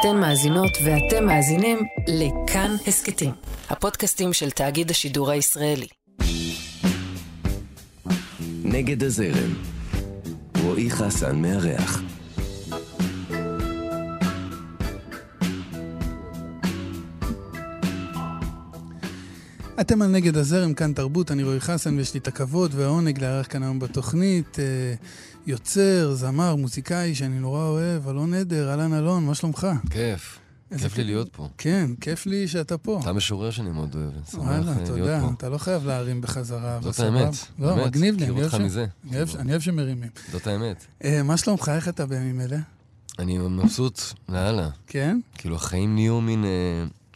אתן מאזינות ואתם מאזינים לכאן הסכתים, הפודקאסטים של תאגיד השידור הישראלי. נגד הזרם. רועי חסן מארח. אתם על נגד הזרם, כאן תרבות, אני רועי חסן ויש לי את הכבוד והעונג לארח כאן היום בתוכנית. אה, יוצר, זמר, מוזיקאי שאני נורא אוהב, אלון עדר, אהלן אלון, מה שלומך? כיף. כיף לי להיות פה. כן, כיף לי שאתה פה. אתה משורר שאני מאוד אוהב, וואלה, תודה. אתה לא חייב להרים בחזרה. זאת האמת. לא, מגניב לי, אני אוהב מזה. אני אוהב שמרימים. זאת האמת. אה, מה שלומך? איך אתה בימים אלה? אני מבסוט לאללה. כן? כאילו, החיים נהיו מין...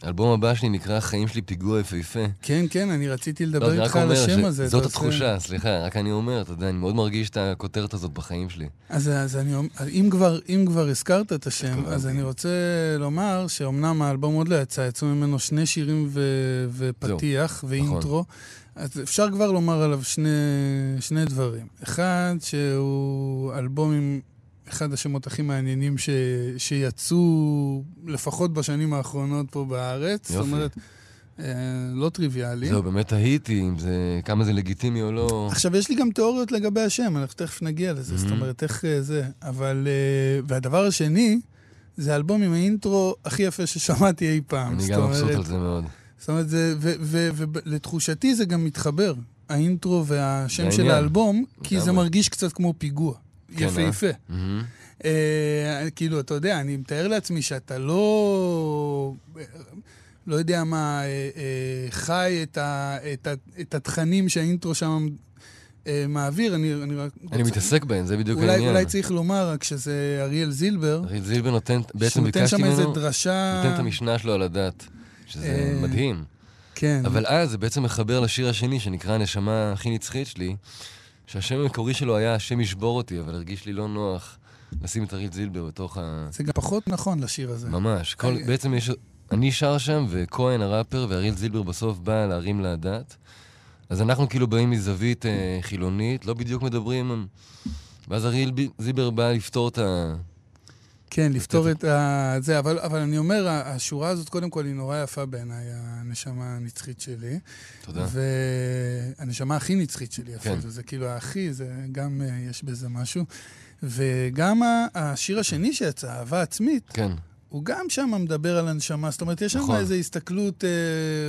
האלבום הבא שלי נקרא "החיים שלי פיגוע יפהפה". כן, כן, אני רציתי לדבר לא, איתך על השם הזה. זאת התחושה, סליחה, רק אני אומר, אתה יודע, אני מאוד מרגיש את הכותרת הזאת בחיים שלי. אז, אז אני אומר, אם כבר, אם כבר הזכרת את השם, אז אני רוצה לומר שאומנם האלבום עוד לא יצא, יצאו ממנו שני שירים ו, ופתיח ואינטרו. נכון. אז אפשר כבר לומר עליו שני, שני דברים. אחד, שהוא אלבום עם אחד השמות הכי מעניינים ש, שיצאו לפחות בשנים האחרונות פה בארץ. יופי. זאת אומרת, אה, לא טריוויאלי. זהו, באמת תהיתי אם זה, כמה זה לגיטימי או לא. עכשיו, יש לי גם תיאוריות לגבי השם, אנחנו תכף נגיע לזה, mm-hmm. זאת אומרת, איך אה, זה. אבל, אה, והדבר השני, זה אלבום עם האינטרו הכי יפה ששמעתי אי פעם. אני גם מבסוט על זה מאוד. זאת אומרת, ולתחושתי זה גם מתחבר, האינטרו והשם של האלבום, כי זה מרגיש קצת כמו פיגוע. יפהפה. אה? אה, כאילו, אתה יודע, אני מתאר לעצמי שאתה לא... לא יודע מה, אה, אה, חי את, ה, את, ה, את התכנים שהאינטרו שם אה, מעביר, אני, אני רק... אני. מתעסק בהם, זה בדיוק אולי, העניין. אולי צריך לומר רק שזה אריאל זילבר. אריאל זילבר נותן, בעצם ביקשתי ממנו... שנותן שם איזה דרשה... נותן את המשנה שלו על הדת, שזה אה, מדהים. כן. אבל אז זה בעצם מחבר לשיר השני, שנקרא הנשמה הכי נצחית שלי. שהשם המקורי שלו היה השם ישבור אותי, אבל הרגיש לי לא נוח לשים את אריל זילבר בתוך ה... זה גם פחות נכון לשיר הזה. ממש. כל, בעצם יש... אני שר שם, וכהן הראפר, ואריל זילבר בסוף בא להרים לה דת. אז אנחנו כאילו באים מזווית אה, חילונית, לא בדיוק מדברים... ואז אריאל זילבר בא לפתור את ה... כן, לפתור את ה... זה, אבל, אבל אני אומר, השורה הזאת, קודם כל, היא נורא יפה בעיניי, הנשמה הנצחית שלי. תודה. והנשמה הכי נצחית שלי אפילו, כן. זה כאילו הכי, זה גם, אה, יש בזה משהו. וגם השיר השני שיצא, אהבה עצמית, כן. הוא גם שם מדבר על הנשמה, זאת אומרת, יש נכון. שם איזו הסתכלות אה,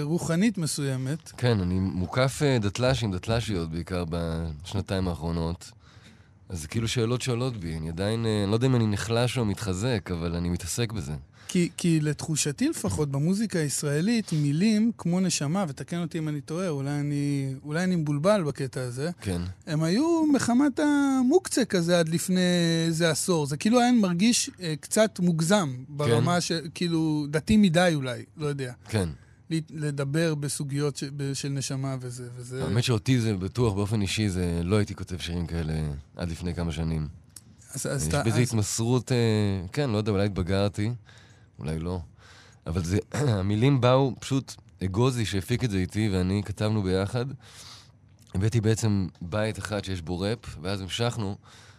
רוחנית מסוימת. כן, אני מוקף אה, דתל"שים, דתל"שיות בעיקר בשנתיים האחרונות. אז זה כאילו שאלות שעולות בי. אני עדיין, אה, אני לא יודע אם אני נחלש או מתחזק, אבל אני מתעסק בזה. כי, כי לתחושתי לפחות, במוזיקה הישראלית, מילים כמו נשמה, ותקן אותי אם אני טועה, אולי אני, אולי אני מבולבל בקטע הזה, כן. הם היו מחמת המוקצה כזה עד לפני איזה עשור. זה כאילו היה מרגיש אה, קצת מוגזם, ברמה כן. שכאילו, דתי מדי אולי, לא יודע. כן. לדבר בסוגיות ש, של נשמה וזה. וזה... האמת שאותי זה בטוח, באופן אישי, זה לא הייתי כותב שירים כאלה עד לפני כמה שנים. אז, אז יש בזה אז... התמסרות, אה, כן, לא יודע, אולי התבגרתי, אולי לא. אבל זה, המילים באו, פשוט אגוזי שהפיק את זה איתי, ואני כתבנו ביחד. הבאתי בעצם בית אחד שיש בו ראפ, ואז המשכנו.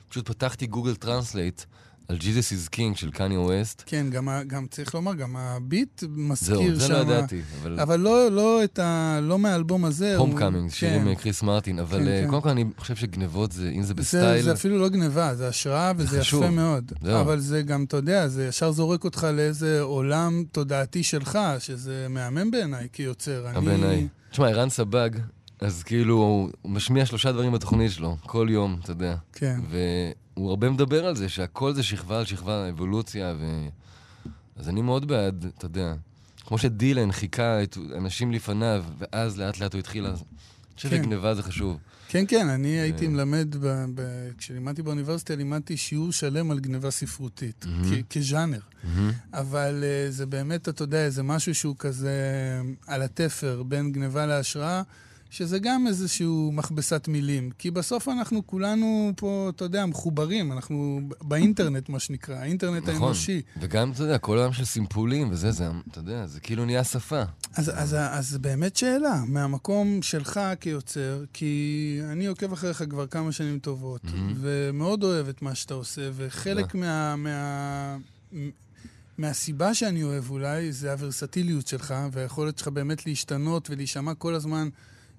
פשוט פתחתי Google Translate. על Jesus Is King של Kanye West. כן, גם, גם צריך לומר, גם ה beat מזכיר שם... זהו, זה לא ידעתי, אבל... אבל לא, לא, את ה, לא מהאלבום הזה. Homecoming, שירים כן. Chris Martin, אבל כן, uh, קודם כל אני חושב שגנבות זה, אם זה ב style... זה, זה אפילו לא גנבה, זה השראה וזה חשוב. יפה מאוד. זהו. אבל זה גם, אתה יודע, זה ישר זורק אותך לאיזה עולם תודעתי שלך, שזה מהמם בעיניי כיוצר. אני... בעיניי. תשמע, ערן סבג, אז כאילו, הוא משמיע שלושה דברים בתוכנית שלו, כל יום, אתה יודע. כן. והוא הרבה מדבר על זה, שהכל זה שכבה על שכבה, אבולוציה, ו... אז אני מאוד בעד, אתה יודע. כמו שדילן חיכה את אנשים לפניו, ואז לאט לאט הוא התחיל... אני חושב כן. שגניבה זה חשוב. כן, כן, אני הייתי מלמד, ב, ב, כשלימדתי באוניברסיטה, לימדתי שיעור שלם על גניבה ספרותית, mm-hmm. כז'אנר. Mm-hmm. אבל uh, זה באמת, אתה יודע, זה משהו שהוא כזה על התפר בין גניבה להשראה. שזה גם איזשהו מכבסת מילים. כי בסוף אנחנו כולנו פה, אתה יודע, מחוברים, אנחנו באינטרנט, מה שנקרא, האינטרנט נכון. האנושי. וגם, אתה יודע, כל העולם של סימפולים וזה, זה, אתה יודע, זה כאילו נהיה שפה. אז, אז, אז, אז באמת שאלה, מהמקום שלך כיוצר, כי אני עוקב אחריך כבר כמה שנים טובות, mm-hmm. ומאוד אוהב את מה שאתה עושה, וחלק מה... מה מהסיבה שאני אוהב אולי, זה הוורסטיליות שלך, והיכולת שלך באמת להשתנות ולהישמע כל הזמן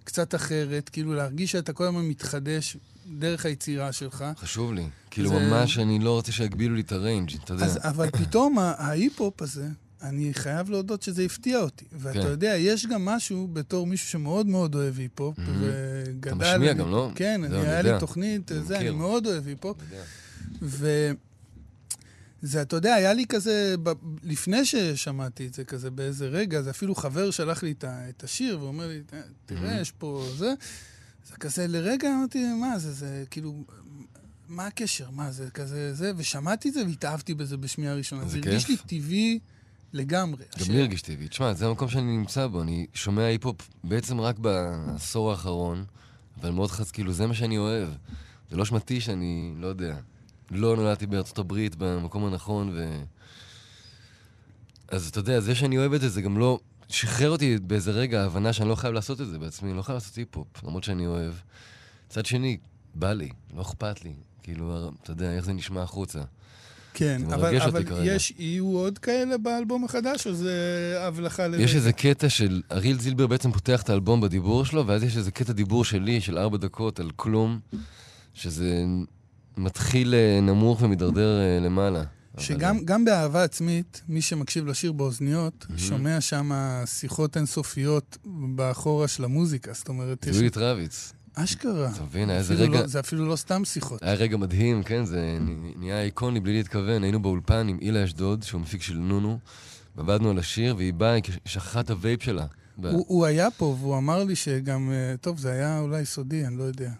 קצת אחרת, כאילו להרגיש שאתה כל הזמן מתחדש דרך היצירה שלך. חשוב לי. כאילו זה... ממש אני לא רוצה שיגבילו לי את ה range, אתה יודע. אז, אבל פתאום ההיפ-הופ הזה, אני חייב להודות שזה הפתיע אותי. ואתה כן. יודע, יש גם משהו בתור מישהו שמאוד מאוד אוהב היפ-הופ, mm-hmm. וגדל... אתה משמיע גם, לא? כן, אני, היה לי תוכנית, אני זה, אני מאוד אוהב היפ-הופ. וזה, אתה יודע, היה לי כזה, ב... לפני ששמעתי את זה כזה באיזה רגע, זה אפילו חבר שלח לי את השיר, ואומר לי, תראה, mm-hmm. יש פה זה. זה כזה, לרגע אמרתי, מה זה, זה כאילו, מה הקשר? מה זה כזה, זה, ושמעתי את זה והתאהבתי בזה בשמיעה ראשונה. זה הרגיש לי טבעי לגמרי. גם לי הרגיש טבעי. תשמע, זה המקום שאני נמצא בו. אני שומע היפ-הופ בעצם רק בעשור האחרון, אבל מאוד חס, כאילו, זה מה שאני אוהב. זה לא אשמתי שאני, לא יודע, לא נולדתי בארצות הברית במקום הנכון, ו... אז אתה יודע, זה שאני אוהב את זה, זה גם לא... שחרר אותי באיזה רגע ההבנה שאני לא חייב לעשות את זה בעצמי, לא חייב לעשות היפ-הופ, למרות שאני אוהב. מצד שני, בא לי, לא אכפת לי. כאילו, אתה יודע, איך זה נשמע החוצה. כן, אבל, אבל יש, יהיו עוד כאלה באלבום החדש, או זה הבלחה לזה? יש איזה קטע של, אריאל זילבר בעצם פותח את האלבום בדיבור שלו, ואז יש איזה קטע דיבור שלי, של ארבע דקות, על כלום, שזה מתחיל אה, נמוך ומידרדר אה, למעלה. שגם אבל... באהבה עצמית, מי שמקשיב לשיר באוזניות, mm-hmm. שומע שם שיחות אינסופיות באחורה של המוזיקה, זאת אומרת... יש... רביץ. אשכרה. אתה מבין, היה איזה רגע... לא, זה אפילו לא סתם שיחות. היה רגע מדהים, כן, זה נהיה איקוני בלי להתכוון. היינו באולפן עם אילה אשדוד, שהוא מפיק של נונו, ועבדנו על השיר, והיא באה, היא שכחה את הווייפ שלה. הוא, הוא היה פה, והוא אמר לי שגם, אה, טוב, זה היה אולי סודי, אני לא יודע.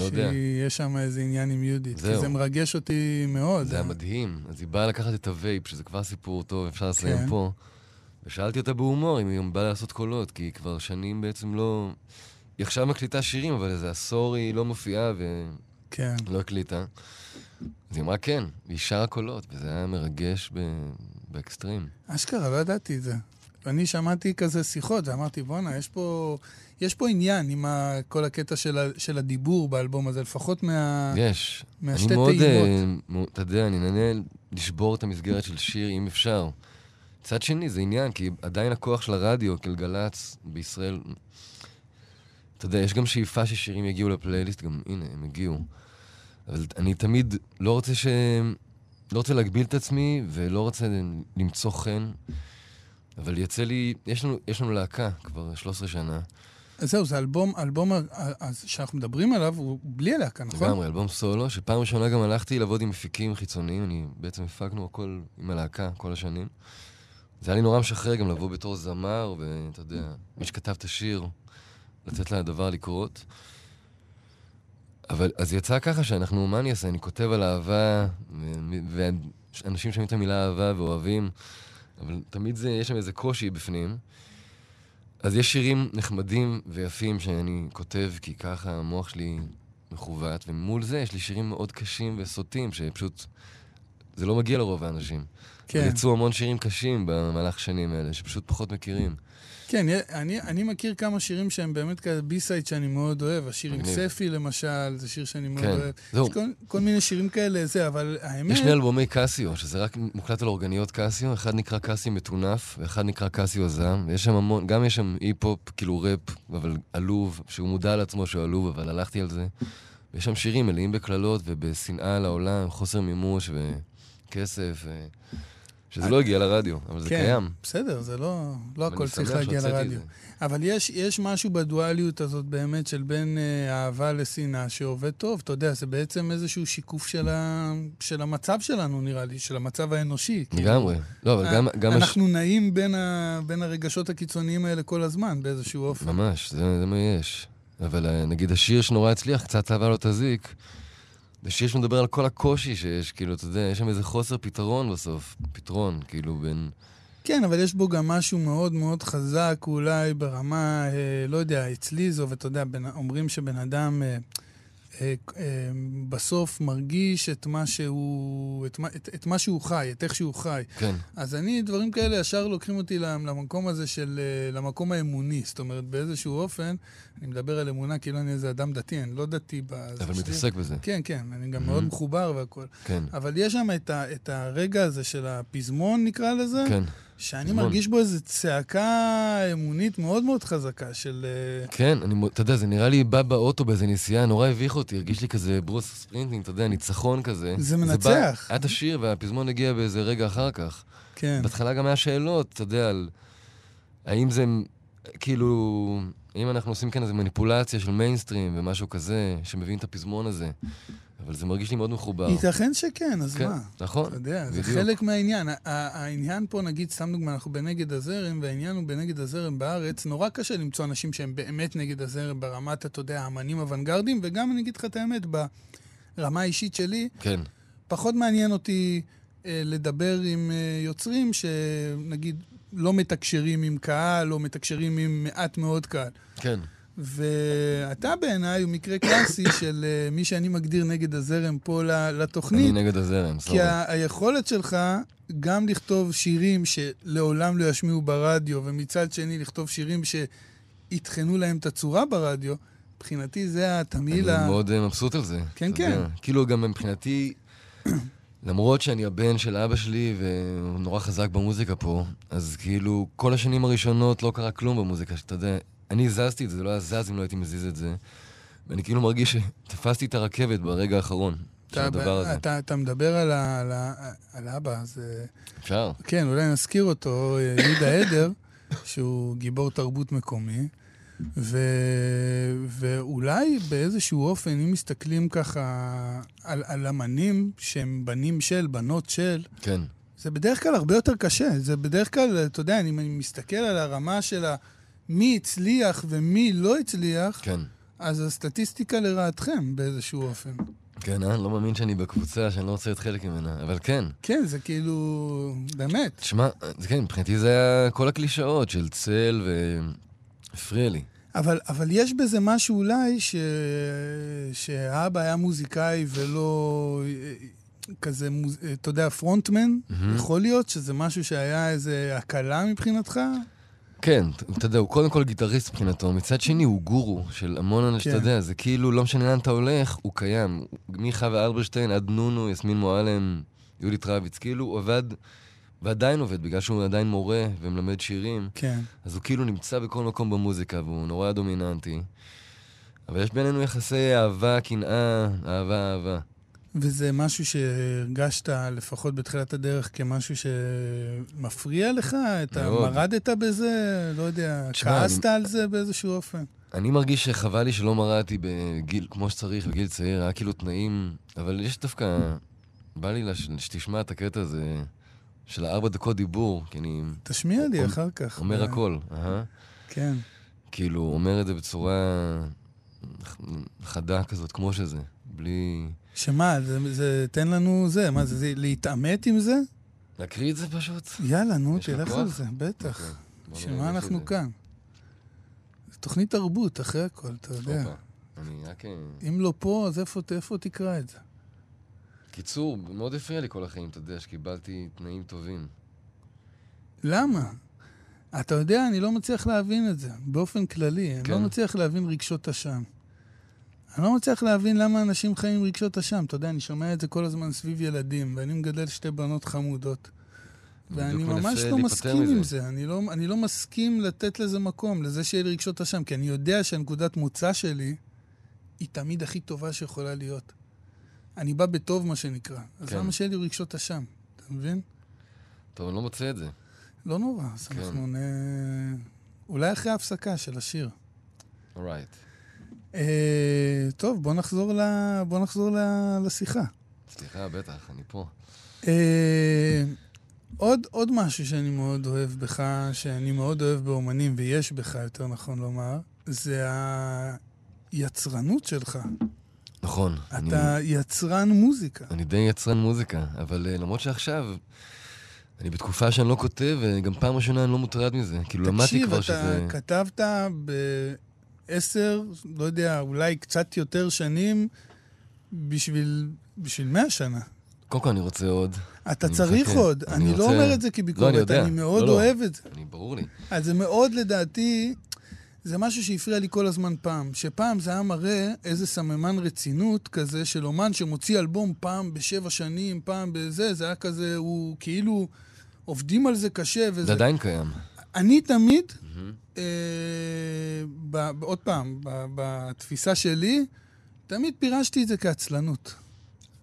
לא יודע. שיש שם איזה עניין עם יהודית. זהו. כי זה מרגש אותי מאוד. זה היה מדהים. אז היא באה לקחת את ה vape, שזה כבר סיפור טוב, אפשר לסיים כן. פה. ושאלתי אותה בהומור אם היא באה לעשות קולות, כי היא כבר שנים בעצם לא... היא עכשיו מקליטה שירים, אבל איזה עשור היא לא מופיעה ולא כן. הקליטה. אז היא אמרה כן, והיא שרה קולות, וזה היה מרגש ב... באקסטרים. אשכרה, לא ידעתי את זה. ואני שמעתי כזה שיחות, ואמרתי, בואנה, יש פה, יש פה עניין עם ה, כל הקטע של, ה, של הדיבור באלבום הזה, לפחות מה, יש. מהשתי טעימות. אני מאוד, uh, אתה יודע, אני נהנה לשבור את המסגרת של שיר, אם אפשר. מצד שני, זה עניין, כי עדיין הכוח של הרדיו, כגלגלצ בישראל, אתה יודע, יש גם שאיפה ששירים יגיעו לפלייליסט, גם הנה, הם הגיעו. אבל אני תמיד לא רוצה ש... לא רוצה להגביל את עצמי, ולא רוצה למצוא חן. אבל יצא לי, יש לנו, יש לנו להקה כבר 13 שנה. אז זהו, זה אלבום, אלבום שאנחנו מדברים עליו, הוא בלי הלהקה, נכון? לגמרי, אלבום סולו, שפעם ראשונה גם הלכתי לעבוד עם מפיקים חיצוניים, אני בעצם הפקנו הכל עם הלהקה כל השנים. זה היה לי נורא משחרר גם לבוא בתור זמר, ואתה יודע, מי שכתב את השיר, לתת לדבר לקרות. אבל אז יצא ככה שאנחנו, מה אני אעשה? אני כותב על אהבה, ואנשים שומעים את המילה אהבה ואוהבים, אבל תמיד זה, יש שם איזה קושי בפנים. אז יש שירים נחמדים ויפים שאני כותב, כי ככה המוח שלי מכוות, ומול זה יש לי שירים מאוד קשים וסוטים, שפשוט... זה לא מגיע לרוב האנשים. כן. יצאו המון שירים קשים במהלך השנים האלה, שפשוט פחות מכירים. כן, אני, אני מכיר כמה שירים שהם באמת כאלה בי-סייד שאני מאוד אוהב. השיר עם ספי, למשל, זה שיר שאני מאוד כן. אוהב. זהו. יש כל, כל מיני שירים כאלה, זה, אבל האמת... יש שני אלבומי קסיו, שזה רק מוקלט על אורגניות קסיו. אחד נקרא קסיו מטונף, ואחד נקרא קסיו זעם. ויש שם המון, גם יש שם אי-פופ, כאילו ראפ, אבל עלוב, שהוא מודע לעצמו שהוא עלוב, אבל הלכתי על זה. ויש שם שירים מלאים בקללות ובשנאה לעולם, חוסר מימוש וכסף. ו... שזה לא הגיע לרדיו, אבל זה כן, קיים. בסדר, זה לא, לא הכל צריך להגיע לרדיו. אבל יש, יש משהו בדואליות הזאת באמת של בין אה, אהבה לשנאה שעובד טוב. אתה יודע, זה בעצם איזשהו שיקוף של, ה, של המצב שלנו, נראה לי, של המצב האנושי. לגמרי. לא, אבל גם... גם אנחנו הש... נעים בין, ה, בין הרגשות הקיצוניים האלה כל הזמן, באיזשהו אופן. ממש, זה, זה מה יש. אבל אה, נגיד השיר שנורא הצליח, קצת אהבה לא תזיק. זה שיר שמדבר על כל הקושי שיש, כאילו, אתה יודע, יש שם איזה חוסר פתרון בסוף. פתרון, כאילו, בין... כן, אבל יש בו גם משהו מאוד מאוד חזק, אולי ברמה, אה, לא יודע, אצלי זו, ואתה יודע, בין, אומרים שבן אדם... אה, בסוף מרגיש את מה שהוא, את, את, את מה שהוא חי, את איך שהוא חי. כן. אז אני, דברים כאלה ישר לוקחים אותי למקום הזה של, אה, למקום האמוני. זאת אומרת, באיזשהו אופן, אני מדבר על אמונה כאילו אני איזה אדם דתי, אני לא דתי בזה. אבל מתעסק בזה. כן, כן, אני גם mm-hmm. מאוד מחובר והכול. כן. אבל יש שם את, ה, את הרגע הזה של הפזמון, נקרא לזה. כן. שאני מרגיש בו איזו צעקה אמונית מאוד מאוד חזקה של... אה, כן, אני, אתה יודע, זה נראה לי בא באוטו באיזה נסיעה, נורא הביך אותי, הרגיש לי כזה ברוס ספרינטינג, אתה יודע, ניצחון כזה. זה מנצח. היה את השיר והפזמון הגיע באיזה רגע אחר כך. כן. בהתחלה גם היה שאלות, אתה יודע, על האם זה, כאילו, האם אנחנו עושים כאן איזו מניפולציה של מיינסטרים ומשהו כזה, שמבין את הפזמון הזה. אבל זה מרגיש לי מאוד מחובר. ייתכן שכן, אז כן, מה? נכון, אתה יודע, בדיוק. זה חלק מהעניין. העניין פה, נגיד, סתם דוגמא, אנחנו בנגד הזרם, והעניין הוא בנגד הזרם בארץ. נורא קשה למצוא אנשים שהם באמת נגד הזרם ברמת, אתה יודע, האמנים אוונגרדים, וגם, אני אגיד לך את האמת, ברמה האישית שלי, כן. פחות מעניין אותי אה, לדבר עם אה, יוצרים שנגיד לא מתקשרים עם קהל, או מתקשרים עם מעט מאוד קהל. כן. ואתה בעיניי הוא מקרה קלאסי של uh, מי שאני מגדיר נגד הזרם פה לתוכנית. אני נגד הזרם, סורי. כי היכולת שלך גם לכתוב שירים שלעולם לא ישמיעו ברדיו, ומצד שני לכתוב שירים שיטחנו להם את הצורה ברדיו, מבחינתי זה התמהיל ה... אני מאוד אה, מבסוט על זה. כן, כן. יודע. כאילו גם מבחינתי... למרות שאני הבן של אבא שלי והוא נורא חזק במוזיקה פה, אז כאילו כל השנים הראשונות לא קרה כלום במוזיקה, שאתה יודע, אני הזזתי את זה, זה לא היה זז אם לא הייתי מזיז את זה. ואני כאילו מרגיש שתפסתי את הרכבת ברגע האחרון של הדבר הזה. אתה, אתה מדבר על, ה, על, ה, על אבא, אז... אה, אפשר. כן, אולי נזכיר אותו, אה, יהודה עדר, שהוא גיבור תרבות מקומי. ו... ואולי באיזשהו אופן, אם מסתכלים ככה על, על אמנים שהם בנים של, בנות של, כן. זה בדרך כלל הרבה יותר קשה. זה בדרך כלל, אתה יודע, אני מסתכל על הרמה של ה... מי הצליח ומי לא הצליח, כן. אז הסטטיסטיקה לרעתכם באיזשהו אופן. כן, אני לא מאמין שאני בקבוצה, שאני לא רוצה להיות חלק ממנה, אבל כן. כן, זה כאילו... באמת. שמע, כן, מבחינתי זה היה כל הקלישאות של צל והפריע לי. אבל, אבל יש בזה משהו אולי ש... שהאבא היה מוזיקאי ולא כזה, אתה יודע, פרונטמן. Mm-hmm. יכול להיות שזה משהו שהיה איזה הקלה מבחינתך? כן, אתה יודע, הוא קודם כל גיטריסט מבחינתו, מצד שני הוא גורו של המון אנשים, כן. אתה יודע, זה כאילו, לא משנה לאן אתה הולך, הוא קיים. מחווה אלברשטיין עד נונו, יסמין מועלם, יהודית רביץ, כאילו הוא עבד, ועדיין עובד, בגלל שהוא עדיין מורה ומלמד שירים. כן. אז הוא כאילו נמצא בכל מקום במוזיקה, והוא נורא דומיננטי. אבל יש בינינו יחסי אהבה, קנאה, אהבה, אהבה. וזה משהו שהרגשת, לפחות בתחילת הדרך, כמשהו שמפריע לך? אתה מרדת בזה? לא יודע, כעסת אני... על זה באיזשהו אופן? אני מרגיש שחבל לי שלא מרדתי בגיל, כמו שצריך, בגיל צעיר, היה כאילו תנאים, אבל יש דווקא, בא לי לש, שתשמע את הקטע הזה של הארבע דקות דיבור, כי אני... תשמיע לי אחר כך. אומר הכל, אהה. כן. כאילו, אומר את זה בצורה חדה כזאת, כמו שזה, בלי... שמה, זה, זה, תן לנו זה, מה זה, זה להתעמת עם זה? להקריא את זה פשוט? יאללה, נו, תלך על זה, בטח. אוקיי, שמה אנחנו כאן? זו תוכנית תרבות, אחרי הכל, אתה יודע. אני רק... אה, אם לא פה, אז איפה, איפה תקרא את זה? קיצור, מאוד הפריע לי כל החיים, אתה יודע, שקיבלתי תנאים טובים. למה? אתה יודע, אני לא מצליח להבין את זה, באופן כללי. כן. אני לא כן. מצליח להבין רגשות אשם. אני לא מצליח להבין למה אנשים חיים עם רגשות אשם. אתה יודע, אני שומע את זה כל הזמן סביב ילדים, ואני מגדל שתי בנות חמודות. ואני ממש לא מסכים מזה. עם זה. אני לא, אני לא מסכים לתת לזה מקום, לזה שיהיה לי רגשות אשם, כי אני יודע שהנקודת מוצא שלי היא תמיד הכי טובה שיכולה להיות. אני בא בטוב, מה שנקרא. אז כן. למה שיהיה לי רגשות אשם? אתה מבין? טוב, אני לא מוצא את זה. לא נורא, אז כן. אנחנו נ... אולי אחרי ההפסקה של השיר. אורייט. Right. אה, טוב, בוא נחזור, ל... בוא נחזור ל... לשיחה. סליחה, בטח, אני פה. אה, עוד, עוד משהו שאני מאוד אוהב בך, שאני מאוד אוהב באומנים, ויש בך, יותר נכון לומר, זה היצרנות שלך. נכון. אתה אני... יצרן מוזיקה. אני די יצרן מוזיקה, אבל uh, למרות שעכשיו, אני בתקופה שאני לא כותב, וגם פעם ראשונה אני לא מוטרד מזה. כאילו, למדתי כבר שזה... תקשיב, אתה כתבת ב... עשר, לא יודע, אולי קצת יותר שנים בשביל, בשביל מאה שנה. קודם כל אני רוצה עוד. אתה צריך מחכה. עוד. אני, אני לא רוצה... לא אומר את זה כביקורת, לא, אני, אני מאוד לא, לא. אוהב את זה. אני, ברור לי. אז זה מאוד, לדעתי, זה משהו שהפריע לי כל הזמן פעם. שפעם זה היה מראה איזה סממן רצינות כזה של אומן שמוציא אלבום פעם בשבע שנים, פעם בזה, זה היה כזה, הוא כאילו, עובדים על זה קשה וזה... זה עדיין קיים. אני תמיד, mm-hmm. אה, ב, עוד פעם, ב, בתפיסה שלי, תמיד פירשתי את זה כעצלנות.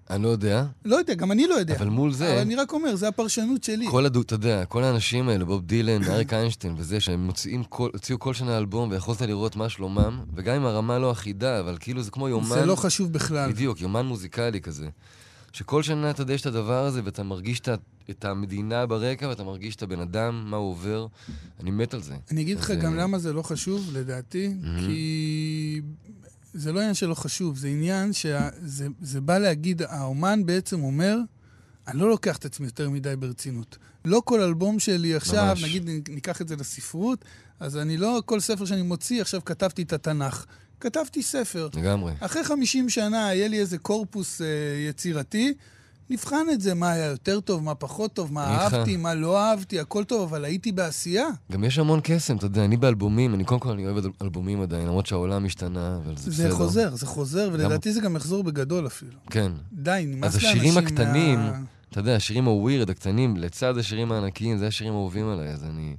אני לא יודע. לא יודע, גם אני לא יודע. אבל מול זה... אבל אני רק אומר, זו הפרשנות שלי. כל הדו, אתה יודע, כל האנשים האלה, בוב דילן, אריק איינשטיין וזה, שהם מוציאים כל, הוציאו כל שנה אלבום ויכולת לראות מה שלומם, וגם אם הרמה לא אחידה, אבל כאילו זה כמו יומן... זה לא חשוב בכלל. בדיוק, יומן מוזיקלי כזה. שכל שנה אתה יודע יש את הדבר הזה, ואתה מרגיש את המדינה ברקע, ואתה מרגיש את הבן אדם, מה הוא עובר. אני מת על זה. אני אגיד לך גם למה זה לא חשוב, לדעתי, כי זה לא עניין שלא חשוב, זה עניין שזה בא להגיד, האומן בעצם אומר, אני לא לוקח את עצמי יותר מדי ברצינות. לא כל אלבום שלי עכשיו, ממש. נגיד ניקח את זה לספרות, אז אני לא, כל ספר שאני מוציא, עכשיו כתבתי את התנ"ך. כתבתי ספר. לגמרי. אחרי 50 שנה היה לי איזה קורפוס אה, יצירתי, נבחן את זה, מה היה יותר טוב, מה פחות טוב, מה אהבתי, מה לא אהבתי, הכל טוב, אבל הייתי בעשייה. גם יש המון קסם, אתה יודע, אני באלבומים, אני קודם כל אני אוהב אלבומים עדיין, למרות שהעולם השתנה, אבל זה, בסדר. זה חוזר, זה חוזר, ולדעתי זה גם יחזור בגדול אפילו. כן. די, נמאס לאנשים מה... אז השירים הקטנים, אתה יודע, השירים ה weird, הקטנים, לצד השירים הענקיים, זה השירים האהובים עליי, אז אני...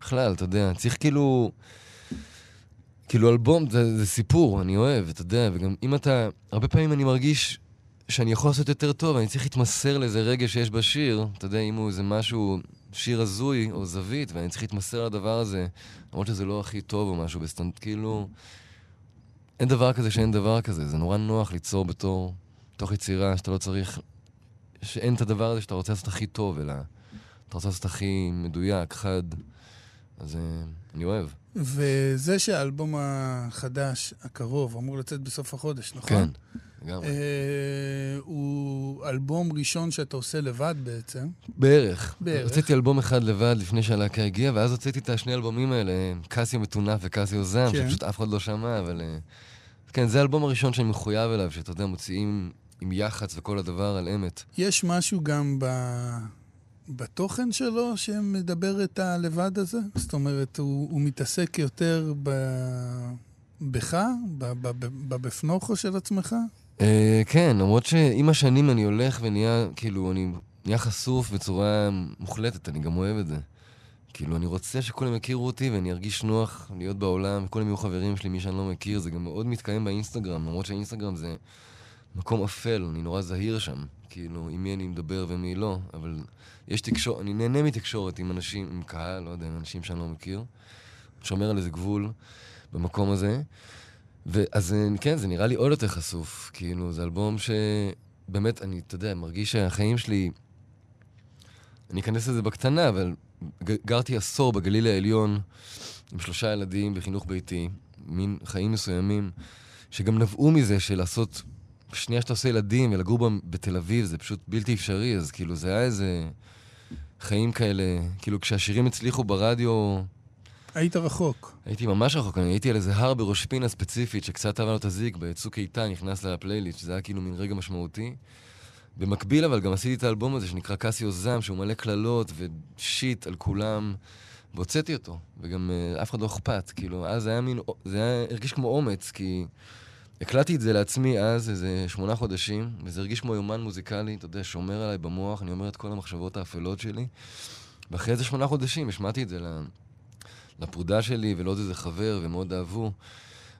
בכלל, אתה יודע, צריך כאילו... כאילו אלבום זה, זה סיפור, אני אוהב, אתה יודע, וגם אם אתה... הרבה פעמים אני מרגיש שאני יכול לעשות יותר טוב, אני צריך להתמסר לאיזה רגע שיש בשיר, אתה יודע, אם הוא איזה משהו, שיר הזוי או זווית, ואני צריך להתמסר לדבר הזה, למרות שזה לא הכי טוב או משהו בסטנד, כאילו... אין דבר כזה שאין דבר כזה, זה נורא נוח ליצור בתור, בתוך יצירה, שאתה לא צריך... שאין את הדבר הזה שאתה רוצה לעשות הכי טוב, אלא אתה רוצה לעשות הכי מדויק, חד. אז uh, אני אוהב. וזה שהאלבום החדש, הקרוב, אמור לצאת בסוף החודש, נכון? כן. לגמרי. אה, הוא אלבום ראשון שאתה עושה לבד בעצם. בערך. בערך. הוצאתי אלבום אחד לבד לפני שהלהקה הגיעה, ואז הוצאתי את השני אלבומים האלה, קסיו מטונף וקסיו זעם, כן. שפשוט אף אחד לא שמע, אבל... אה, כן, זה האלבום הראשון שאני מחויב אליו, שאתה יודע, מוציאים עם יח"צ וכל הדבר על אמת. יש משהו גם ב... בתוכן שלו שמדבר את הלבד הזה? זאת אומרת, הוא, הוא מתעסק יותר ב... בך? בבפנוכו של עצמך? אה, כן, למרות שעם השנים אני הולך ונהיה, כאילו, אני נהיה חשוף בצורה מוחלטת, אני גם אוהב את זה. כאילו, אני רוצה שכולם יכירו אותי ואני ארגיש נוח להיות בעולם, וכולם יהיו חברים שלי, מי שאני לא מכיר, זה גם מאוד מתקיים באינסטגרם, למרות שהאינסטגרם זה מקום אפל, אני נורא זהיר שם, כאילו, עם מי אני מדבר ומי לא, אבל יש תקשורת, אני נהנה מתקשורת עם אנשים, עם קהל, לא יודע, עם אנשים שאני לא מכיר, שומר על איזה גבול במקום הזה. ואז כן, זה נראה לי עוד יותר חשוף. כאילו, זה אלבום שבאמת, אני, אתה יודע, מרגיש שהחיים שלי... אני אכנס לזה בקטנה, אבל גרתי עשור בגליל העליון עם שלושה ילדים בחינוך ביתי, מין חיים מסוימים, שגם נבעו מזה של לעשות... שנייה שאתה עושה ילדים ולגור בתל אביב זה פשוט בלתי אפשרי, אז כאילו זה היה איזה חיים כאלה, כאילו כשהשירים הצליחו ברדיו, היית רחוק. הייתי ממש רחוק, אני הייתי על איזה הר בראש פינה ספציפית, שקצת עבר לו את הזיק, בצוק איתן, נכנס לפלייליסט, שזה היה כאילו מין רגע משמעותי. במקביל אבל גם עשיתי את האלבום הזה שנקרא קסיו זעם, שהוא מלא קללות ושיט על כולם, והוצאתי אותו, וגם uh, אף אחד לא אכפת, כאילו, אז זה היה מין, זה היה, הרגיש כמו אומץ, כי הקלטתי את זה לעצמי אז איזה שמונה חודשים, וזה הרגיש כמו יומן מוזיקלי, אתה יודע, שומר עליי במוח, אני אומר את כל המחשבות האפלות שלי, ואחרי איזה שמונה חודשים השמעתי את זה. לפרודה שלי ולעוד איזה חבר, ומאוד אהבו.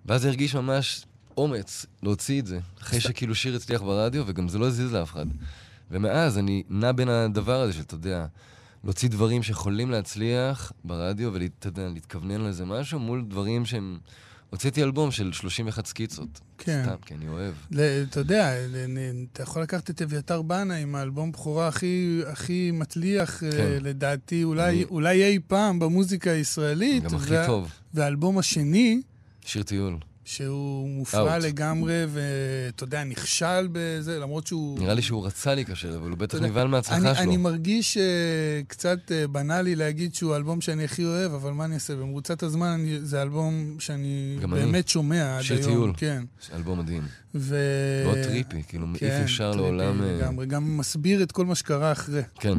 ואז זה הרגיש ממש אומץ להוציא את זה, אחרי שכאילו שיר הצליח ברדיו, וגם זה לא הזיז לאף אחד. ומאז אני נע בין הדבר הזה של, אתה יודע, להוציא דברים שיכולים להצליח ברדיו ולהתכוונן לזה משהו, מול דברים שהם... הוצאתי אלבום של 31 סקיצות. כן. סתם, כי אני אוהב. אתה יודע, אתה יכול לקחת את אביתר בנה עם האלבום בכורה הכי, הכי מצליח, אה, כן. לדעתי, אולי. אולי אי פעם במוזיקה הישראלית. גם הכי טוב. והאלבום השני... שיר טיול. שהוא מופרע. לגמרי, ואתה יודע, נכשל בזה, למרות שהוא... נראה לי שהוא רצה להיכשל, אבל הוא בטח נבהל מההצלחה שלו. אני מרגיש uh, קצת uh, בנאלי להגיד שהוא האלבום שאני הכי אוהב, אבל מה אני אעשה? במרוצת הזמן זה אלבום שאני באמת. שומע עד היום. שיר טיול. כן. אלבום מדהים. ו... מאוד טריפי, כאילו כן, מעיף ישר לעולם... כן, לגמרי, גם מסביר את כל מה שקרה אחרי. כן.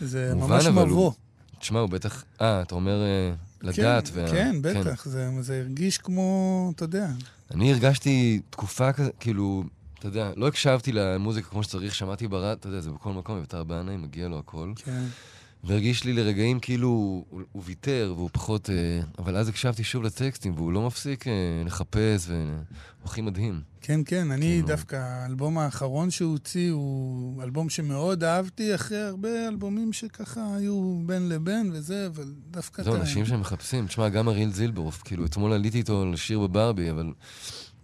זה ממש מבוא. תשמע, הוא בטח... אה, אתה אומר... לדעת. כן, וה... כן, בטח, כן. זה, זה הרגיש כמו, אתה יודע. אני הרגשתי תקופה כזה, כאילו, אתה יודע, לא הקשבתי למוזיקה כמו שצריך, שמעתי ברד, אתה יודע, זה בכל מקום, אביתר בנאי, מגיע לו הכל. כן. והרגיש לי לרגעים כאילו הוא, הוא ויתר והוא פחות... אה, אבל אז הקשבתי שוב לטקסטים, והוא לא מפסיק אה, לחפש, והוא הכי מדהים. כן, כן, אני כאילו... דווקא, האלבום האחרון שהוא הוציא הוא אלבום שמאוד אהבתי, אחרי הרבה אלבומים שככה היו בין לבין וזה, אבל דווקא... זהו, אנשים שמחפשים. תשמע, גם אריאל זילברוף, כאילו, אתמול עליתי איתו לשיר בברבי, אבל...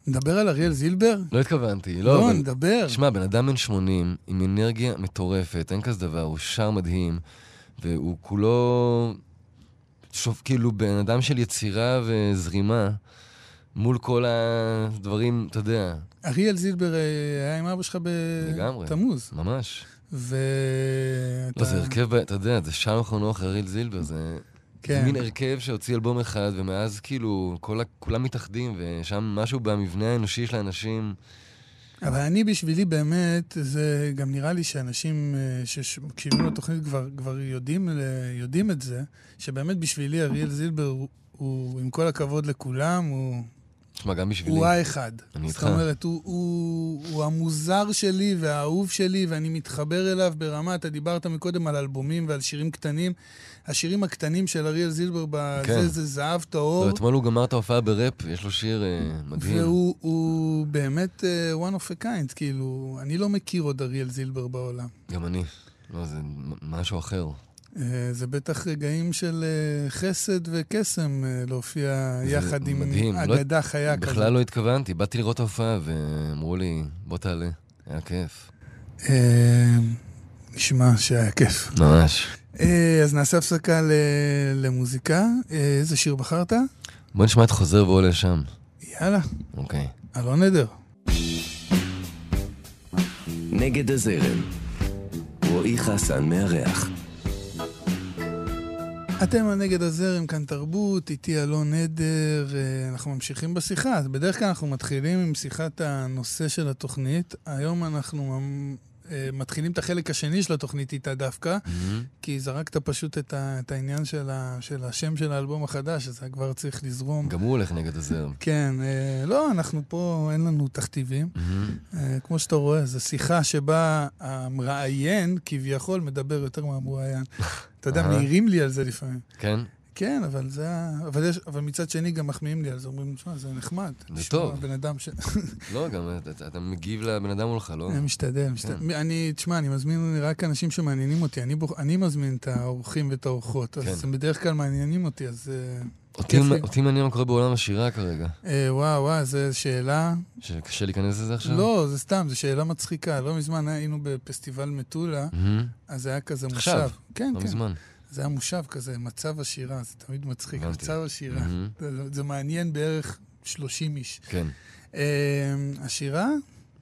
נדבר על אריאל זילבר? לא התכוונתי, לא. לא, נדבר. תשמע, בן אדם בן 80, עם אנרגיה מטורפת, אין כזה דבר, הוא שר מדהים. והוא כולו, שוב, כאילו, בן אדם של יצירה וזרימה, מול כל הדברים, אתה יודע. אריאל זילבר אה, היה עם אבא שלך בתמוז. לגמרי, ממש. ו... לא, זה הרכב, אתה יודע, זה שלום חנוך, אריאל זילבר, זה... כן. זה מין הרכב שהוציא אלבום אחד, ומאז כאילו כל, כולם מתאחדים, ושם משהו במבנה האנושי של האנשים... אבל אני בשבילי באמת, זה גם נראה לי שאנשים אה, שמקשיבים לתוכנית כבר, כבר יודעים, יודעים את זה, שבאמת בשבילי אריאל זילבר הוא, הוא, עם כל הכבוד לכולם, הוא... תשמע, גם בשבילי. הוא האחד. אני איתך. זאת אומרת, הוא, הוא, הוא המוזר שלי והאהוב שלי, ואני מתחבר אליו ברמה, אתה דיברת מקודם על אלבומים ועל שירים קטנים. השירים הקטנים של אריאל זילבר, בזה כן. זה זהב טהור. לא, אתמול הוא גמר את ההופעה בראפ, יש לו שיר uh, מדהים. והוא באמת uh, one of a kind, כאילו, אני לא מכיר עוד אריאל זילבר בעולם. גם אני. לא, זה משהו אחר. Uh, זה בטח רגעים של uh, חסד וקסם uh, להופיע יחד עם מדהים. לא אגדה לא, חיה כזאת. בכלל לא התכוונתי, באתי לראות ההופעה ואמרו לי, בוא תעלה, היה כיף. נשמע שהיה כיף. ממש. אה, אז נעשה הפסקה למוזיקה. אה, איזה שיר בחרת? בוא נשמע את חוזר ועולה שם. יאללה. אוקיי. אלון נדר. נגד הזרם. רועי חסן מארח. אתם על נגד הזרם, כאן תרבות, איתי אלון נדר, אה, אנחנו ממשיכים בשיחה. אז בדרך כלל אנחנו מתחילים עם שיחת הנושא של התוכנית. היום אנחנו אה, מתחילים את החלק השני של התוכנית איתה דווקא, mm-hmm. כי זרקת פשוט את, ה, את העניין של, ה, של השם של האלבום החדש, אז כבר צריך לזרום. גם הוא הולך נגד הזרם. כן, אה, לא, אנחנו פה, אין לנו תכתיבים. Mm-hmm. אה, כמו שאתה רואה, זו שיחה שבה המראיין, כביכול, מדבר יותר מהמרואיין. אתה יודע, מעירים לי על זה לפעמים. כן? כן, אבל זה אבל, יש, אבל מצד שני גם מחמיאים לי על זה, אומרים, תשמע, זה נחמד. זה טוב. בן אדם ש... לא, גם אתה, אתה מגיב לבן אדם מולך, לא? אני משתדל, משתדל. כן. אני, תשמע, אני מזמין רק אנשים שמעניינים אותי. אני, בוח, אני מזמין את האורחים ואת האורחות, כן. אז הם בדרך כלל מעניינים אותי, אז... אה, אותי, אותי מעניין מה קורה בעולם השירה כרגע. אה, וואו, וואו, זו שאלה... שקשה להיכנס לזה עכשיו? לא, זה סתם, זו שאלה מצחיקה. לא מזמן היינו בפסטיבל מטולה, mm-hmm. אז היה כזה מושב. עכשיו, כן, לא כן. מזמן. זה היה מושב כזה, מצב השירה, זה תמיד מצחיק, מצב השירה. Mm-hmm. זה, זה מעניין בערך 30 איש. כן. Uh, השירה,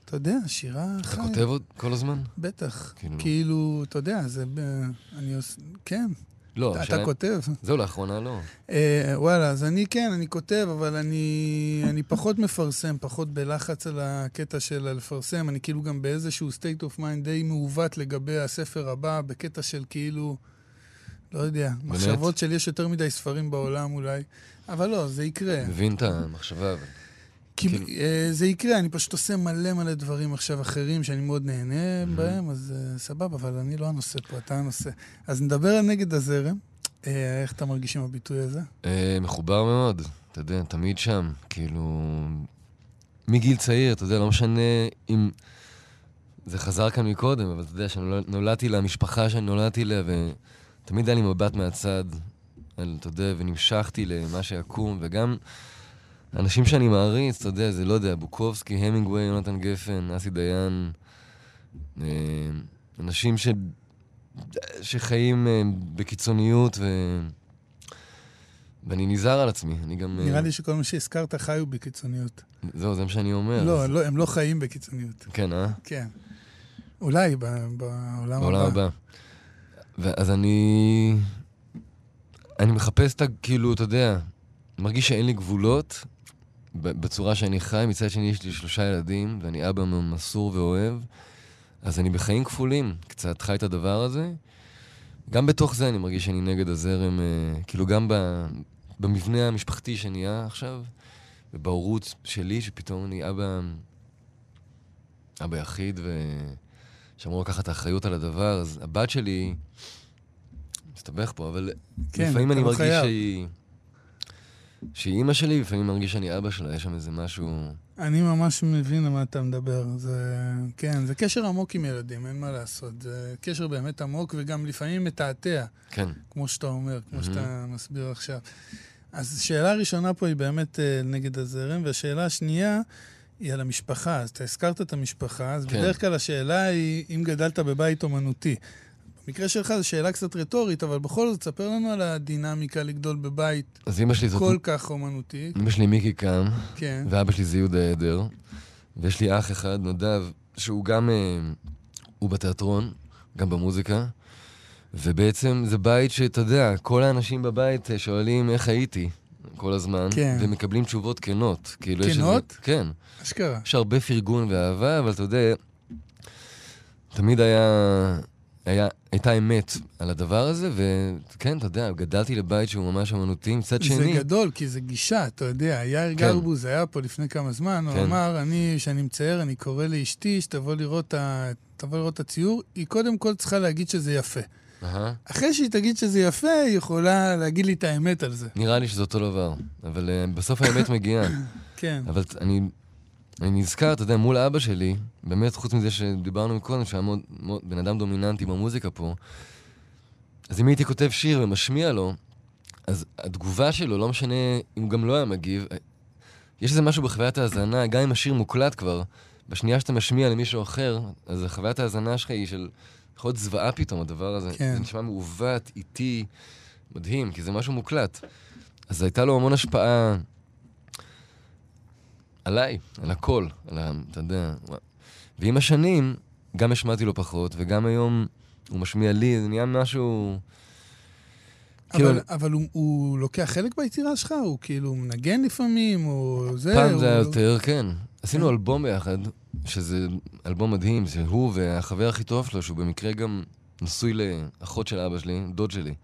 אתה יודע, השירה אתה חי. אתה כותב עוד כל הזמן? בטח. כאילו, כאילו אתה יודע, זה... אני עושה... כן. לא, אתה, אתה כותב. זהו, לאחרונה לא. Uh, וואלה, אז אני כן, אני כותב, אבל אני, אני פחות מפרסם, פחות בלחץ על הקטע של לפרסם. אני כאילו גם באיזשהו state of mind די מעוות לגבי הספר הבא, בקטע של כאילו... לא יודע, באמת? מחשבות של יש יותר מדי ספרים בעולם אולי, אבל לא, זה יקרה. מבין את המחשבה, אבל... כי uh, זה יקרה, אני פשוט עושה מלא מלא דברים עכשיו אחרים שאני מאוד נהנה mm-hmm. בהם, אז uh, סבבה, אבל אני לא הנושא פה, אתה הנושא. אז נדבר על נגד הזרם. Uh, איך אתה מרגיש עם הביטוי הזה? Uh, מחובר מאוד, אתה יודע, תמיד שם. כאילו, מגיל צעיר, אתה יודע, לא משנה אם... זה חזר כאן מקודם, אבל אתה יודע שנולדתי למשפחה שאני נולדתי לה, ו... תמיד היה לי מבט מהצד, על, אתה יודע, ונמשכתי למה שיקום, וגם אנשים שאני מעריץ, אתה יודע, זה לא יודע, בוקובסקי, המינגווי, יונתן גפן, אסי דיין, אה, אנשים ש... שחיים אה, בקיצוניות ו... ואני נזהר על עצמי, אני גם... נראה לי שכל מה שהזכרת חיו בקיצוניות. זהו, זה מה שאני אומר. לא, אז... לא, הם לא חיים בקיצוניות. כן, אה? כן. אולי בעולם הבא. בעולם הבא. ואז אני... אני מחפש את ה... כאילו, אתה יודע, מרגיש שאין לי גבולות בצורה שאני חי. מצד שני, יש לי שלושה ילדים, ואני אבא מסור ואוהב. אז אני בחיים כפולים, קצת חי את הדבר הזה. גם בתוך זה אני מרגיש שאני נגד הזרם, אה, כאילו גם ב, במבנה המשפחתי שנהיה עכשיו, ובהורות שלי, שפתאום אני אבא, אבא יחיד, ושאמור לקחת את האחריות על הדבר, אז הבת שלי, מסתבך פה, אבל כן, לפעמים אני לא מרגיש חייב. שהיא... שהיא אימא שלי, לפעמים מרגיש שאני אבא שלה, יש שם איזה משהו... אני ממש מבין על מה אתה מדבר. זה, כן, זה קשר עמוק עם ילדים, אין מה לעשות. זה קשר באמת עמוק וגם לפעמים מתעתע. כן. כמו שאתה אומר, כמו mm-hmm. שאתה מסביר עכשיו. אז השאלה הראשונה פה היא באמת uh, נגד הזרם, והשאלה השנייה היא על המשפחה. אז אתה הזכרת את המשפחה, אז כן. בדרך כלל השאלה היא אם גדלת בבית אומנותי. במקרה שלך זו שאלה קצת רטורית, אבל בכל זאת, ספר לנו על הדינמיקה לגדול בבית אז אמא שלי זאת... כל כך אומנותי. אמא שלי מיקי קם, כן. ואבא שלי זה יהודה עדר, ויש לי אח אחד, נדב, שהוא גם... אה, הוא בתיאטרון, גם במוזיקה, ובעצם זה בית שאתה יודע, כל האנשים בבית אה, שואלים איך הייתי כל הזמן, כן. ומקבלים תשובות כנות. כאילו כנות? יש... כן. אשכרה. יש הרבה פרגון ואהבה, אבל אתה יודע, תמיד היה... היה, הייתה אמת על הדבר הזה, וכן, אתה יודע, גדלתי לבית שהוא ממש אמנותי, מצד שני... זה גדול, כי זה גישה, אתה יודע. יאיר כן. גרבוז היה פה לפני כמה זמן, כן. הוא אמר, אני, כשאני מצייר, אני קורא לאשתי שתבוא לראות, ה... לראות את הציור, היא קודם כל צריכה להגיד שזה יפה. Uh-huh. אחרי שהיא תגיד שזה יפה, היא יכולה להגיד לי את האמת על זה. נראה לי שזה אותו דבר, אבל uh, בסוף האמת מגיעה. כן. אבל אני אני נזכר, אתה יודע, מול אבא שלי, באמת, חוץ מזה שדיברנו קודם, שהיה מאוד, מאוד, בן אדם דומיננטי במוזיקה פה, אז אם הייתי כותב שיר ומשמיע לו, אז התגובה שלו, לא משנה אם הוא גם לא היה מגיב, יש איזה משהו בחוויית ההאזנה, גם אם השיר מוקלט כבר, בשנייה שאתה משמיע למישהו אחר, אז חוויית ההאזנה שלך היא של... יכול להיות זוועה פתאום, הדבר הזה. כן. זה נשמע מעוות, איטי, מדהים, כי זה משהו מוקלט. אז הייתה לו המון השפעה עליי, על הכל, על ה... אתה יודע. ועם השנים, גם השמעתי לו פחות, וגם היום הוא משמיע לי, זה נהיה משהו... אבל, כאילו... אבל הוא, הוא לוקח חלק ביצירה שלך? הוא כאילו מנגן לפעמים, או זה? פעם הוא... זה היה יותר, כן. עשינו כן. אלבום ביחד, שזה אלבום מדהים, זה הוא והחבר הכי טוב שלו, שהוא במקרה גם נשוי לאחות של אבא שלי, דוד שלי.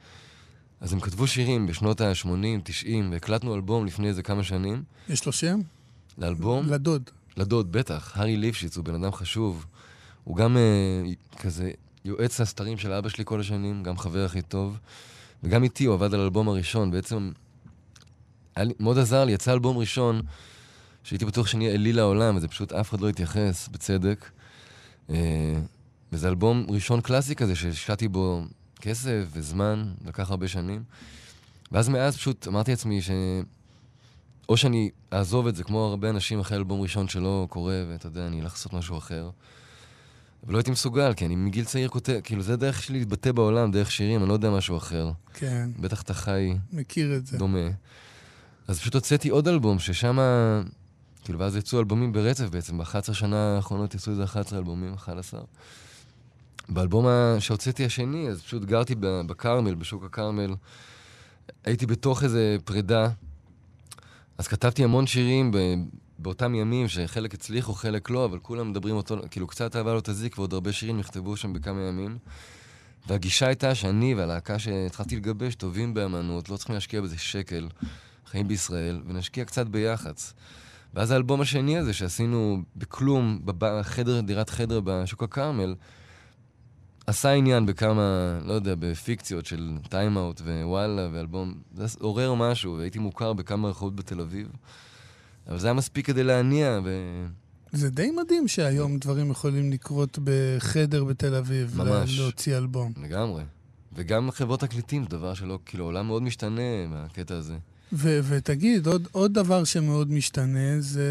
אז הם כתבו שירים בשנות ה-80, 90, והקלטנו אלבום לפני איזה כמה שנים. יש לו שם? לאלבום? לדוד. לדוד, בטח. הארי ליפשיץ הוא בן אדם חשוב. הוא גם אה, כזה יועץ הסתרים של אבא שלי כל השנים, גם חבר הכי טוב. וגם איתי הוא עבד על האלבום הראשון. בעצם, לי, מאוד עזר לי, יצא אלבום ראשון, שהייתי בטוח שנהיה אליל העולם, וזה פשוט אף אחד לא התייחס, בצדק. אה, וזה אלבום ראשון קלאסי כזה, שהשקעתי בו כסף וזמן, לקח הרבה שנים. ואז מאז פשוט אמרתי לעצמי ש... או שאני אעזוב את זה, כמו הרבה אנשים אחרי אלבום ראשון שלא קורה, ואתה יודע, אני אלך לעשות משהו אחר. ולא הייתי מסוגל, כי אני מגיל צעיר כותב, כאילו, זה דרך שלי להתבטא בעולם, דרך שירים, אני לא יודע משהו אחר. כן. בטח אתה חי... מכיר את זה. דומה. אז פשוט הוצאתי עוד אלבום, ששם... כאילו, ואז יצאו אלבומים ברצף בעצם, ב-11 שנה האחרונות יצאו איזה 11 אלבומים, 11. באלבום שהוצאתי השני, אז פשוט גרתי בכרמל, בשוק הכרמל. הייתי בתוך איזה פרידה אז כתבתי המון שירים ב... באותם ימים, שחלק הצליחו, חלק לא, אבל כולם מדברים אותו, כאילו קצת אהבה לא תזיק, ועוד הרבה שירים נכתבו שם בכמה ימים. והגישה הייתה שאני והלהקה שהתחלתי לגבש טובים באמנות, לא צריכים להשקיע בזה שקל, חיים בישראל, ונשקיע קצת ביח"צ. ואז האלבום השני הזה שעשינו בכלום, בחדר, דירת חדר בשוק הכרמל, עשה עניין בכמה, לא יודע, בפיקציות של טיימאוט ווואלה ואלבום, זה עורר משהו, והייתי מוכר בכמה רחובות בתל אביב. אבל זה היה מספיק כדי להניע, ו... זה די מדהים שהיום דברים יכולים לקרות בחדר בתל אביב. ממש. להוציא אלבום. לגמרי. וגם חברות תקליטים, זה דבר שלא, כאילו, העולם מאוד משתנה מהקטע הזה. ו- ותגיד, עוד, עוד דבר שמאוד משתנה זה